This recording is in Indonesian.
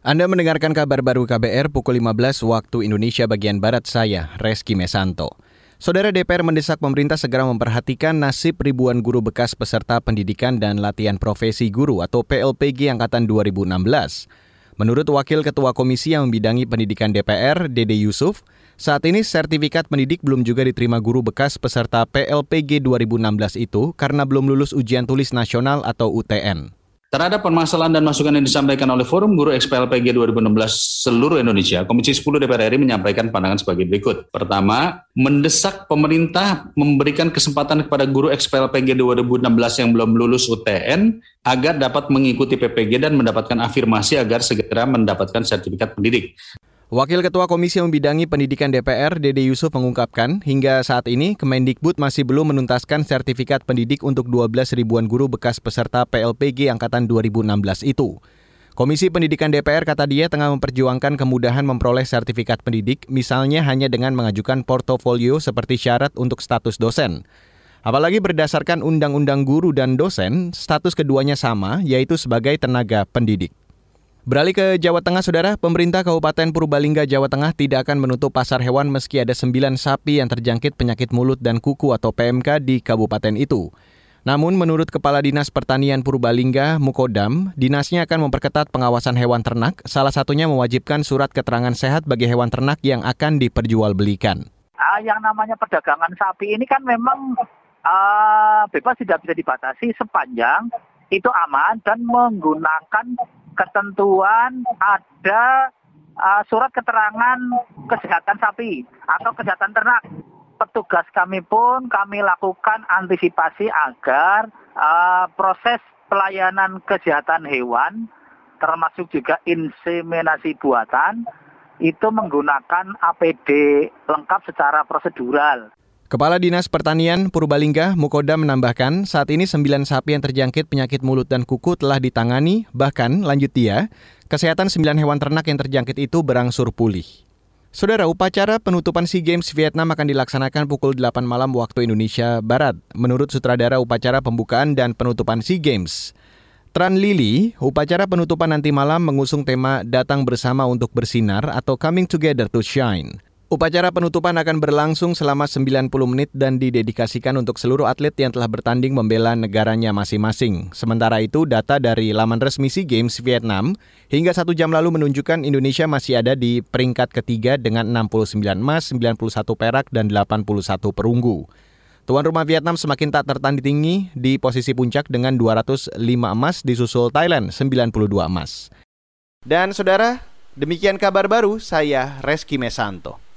Anda mendengarkan kabar baru KBR pukul 15 waktu Indonesia bagian Barat saya, Reski Mesanto. Saudara DPR mendesak pemerintah segera memperhatikan nasib ribuan guru bekas peserta pendidikan dan latihan profesi guru atau PLPG Angkatan 2016. Menurut Wakil Ketua Komisi yang membidangi pendidikan DPR, Dede Yusuf, saat ini sertifikat pendidik belum juga diterima guru bekas peserta PLPG 2016 itu karena belum lulus ujian tulis nasional atau UTN. Terhadap permasalahan dan masukan yang disampaikan oleh Forum Guru XPLPG 2016 seluruh Indonesia, Komisi 10 DPR RI menyampaikan pandangan sebagai berikut. Pertama, mendesak pemerintah memberikan kesempatan kepada guru XPLPG 2016 yang belum lulus UTN agar dapat mengikuti PPG dan mendapatkan afirmasi agar segera mendapatkan sertifikat pendidik. Wakil Ketua Komisi yang Membidangi Pendidikan DPR, Dede Yusuf mengungkapkan, hingga saat ini Kemendikbud masih belum menuntaskan sertifikat pendidik untuk 12 ribuan guru bekas peserta PLPG Angkatan 2016 itu. Komisi Pendidikan DPR kata dia tengah memperjuangkan kemudahan memperoleh sertifikat pendidik, misalnya hanya dengan mengajukan portofolio seperti syarat untuk status dosen. Apalagi berdasarkan Undang-Undang Guru dan Dosen, status keduanya sama, yaitu sebagai tenaga pendidik. Beralih ke Jawa Tengah, Saudara, pemerintah Kabupaten Purbalingga, Jawa Tengah tidak akan menutup pasar hewan meski ada sembilan sapi yang terjangkit penyakit mulut dan kuku atau PMK di kabupaten itu. Namun menurut Kepala Dinas Pertanian Purbalingga, Mukodam, dinasnya akan memperketat pengawasan hewan ternak, salah satunya mewajibkan surat keterangan sehat bagi hewan ternak yang akan diperjualbelikan. Uh, yang namanya perdagangan sapi ini kan memang uh, bebas tidak bisa dibatasi sepanjang itu aman dan menggunakan ketentuan ada uh, surat keterangan kesehatan sapi atau kesehatan ternak. Petugas kami pun kami lakukan antisipasi agar uh, proses pelayanan kesehatan hewan termasuk juga inseminasi buatan itu menggunakan APD lengkap secara prosedural. Kepala Dinas Pertanian Purbalingga, Mukoda menambahkan, saat ini sembilan sapi yang terjangkit penyakit mulut dan kuku telah ditangani, bahkan lanjut dia, kesehatan sembilan hewan ternak yang terjangkit itu berangsur pulih. Saudara, upacara penutupan SEA Games Vietnam akan dilaksanakan pukul 8 malam waktu Indonesia Barat, menurut sutradara upacara pembukaan dan penutupan SEA Games. Tran Lili, upacara penutupan nanti malam mengusung tema Datang Bersama untuk Bersinar atau Coming Together to Shine. Upacara penutupan akan berlangsung selama 90 menit dan didedikasikan untuk seluruh atlet yang telah bertanding membela negaranya masing-masing. Sementara itu, data dari laman resmi SEA Games Vietnam hingga satu jam lalu menunjukkan Indonesia masih ada di peringkat ketiga dengan 69 emas, 91 perak, dan 81 perunggu. Tuan rumah Vietnam semakin tak tertandingi di posisi puncak dengan 205 emas disusul Thailand 92 emas. Dan saudara, demikian kabar baru saya Reski Mesanto.